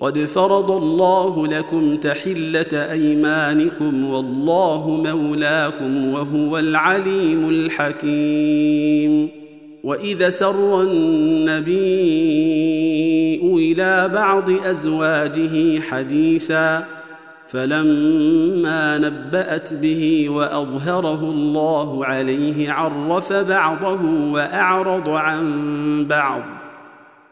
قد فرض الله لكم تحلة أيمانكم والله مولاكم وهو العليم الحكيم. وإذا سر النبي إلى بعض أزواجه حديثا فلما نبأت به وأظهره الله عليه عرف بعضه وأعرض عن بعض.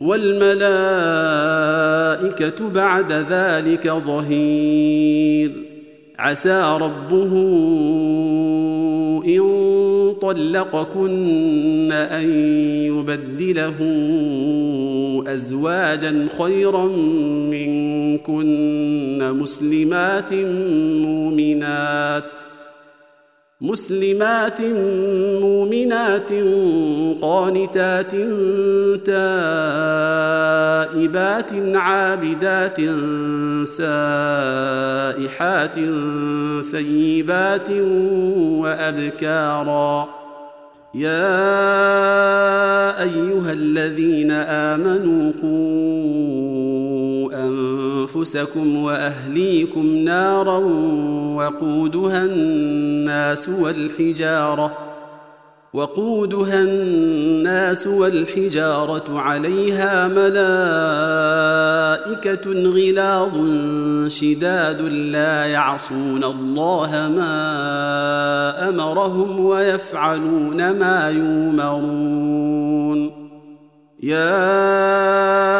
والملائكة بعد ذلك ظهير. عسى ربه إن طلقكن أن يبدله أزواجا خيرا منكن مسلمات مؤمنات. مسلمات مؤمنات قانتات تائبات عابدات سائحات ثيبات وأبكارا. يا أيها الذين آمنوا قوا أنفسكم وأهليكم نارا وقودها الناس والحجارة وقودها الناس والحجارة عليها ملائكة غلاظ شداد لا يعصون الله ما أمرهم ويفعلون ما يؤمرون يا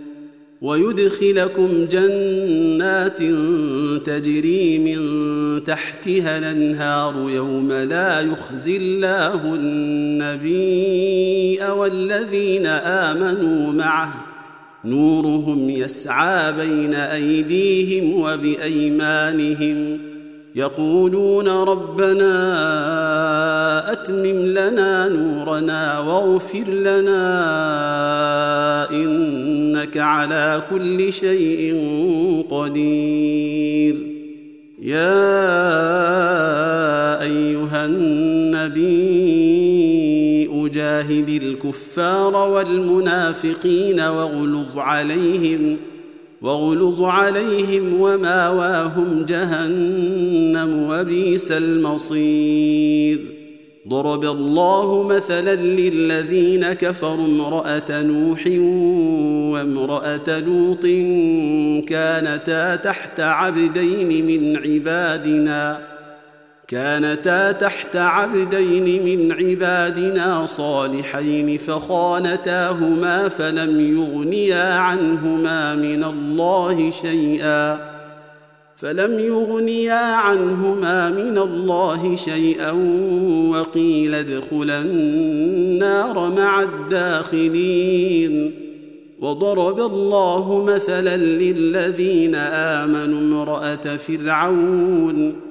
ويدخلكم جنات تجري من تحتها الأنهار يوم لا يخزي الله النبي والذين آمنوا معه. نورهم يسعى بين أيديهم وبأيمانهم. يقولون ربنا أتمم لنا نورنا واغفر لنا إنك على كل شيء قدير. يا أيها النبي أجاهد الكفار والمنافقين واغلظ عليهم واغلظ عليهم وماواهم جهنم وبئس المصير. ضرب الله مثلا للذين كفروا امرأة نوح وامرأة لوط كانتا تحت عبدين من عبادنا. كانتا تحت عبدين من عبادنا صالحين فخانتاهما فلم يغنيا عنهما من الله شيئا. فلم يغنيا عنهما من الله شيئا وقيل ادخلا النار مع الداخلين. وضرب الله مثلا للذين آمنوا امرأة فرعون.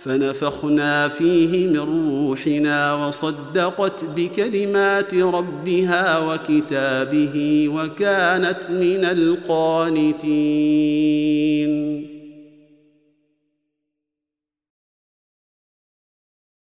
فنفخنا فيه من روحنا وصدقت بكلمات ربها وكتابه وكانت من القانتين.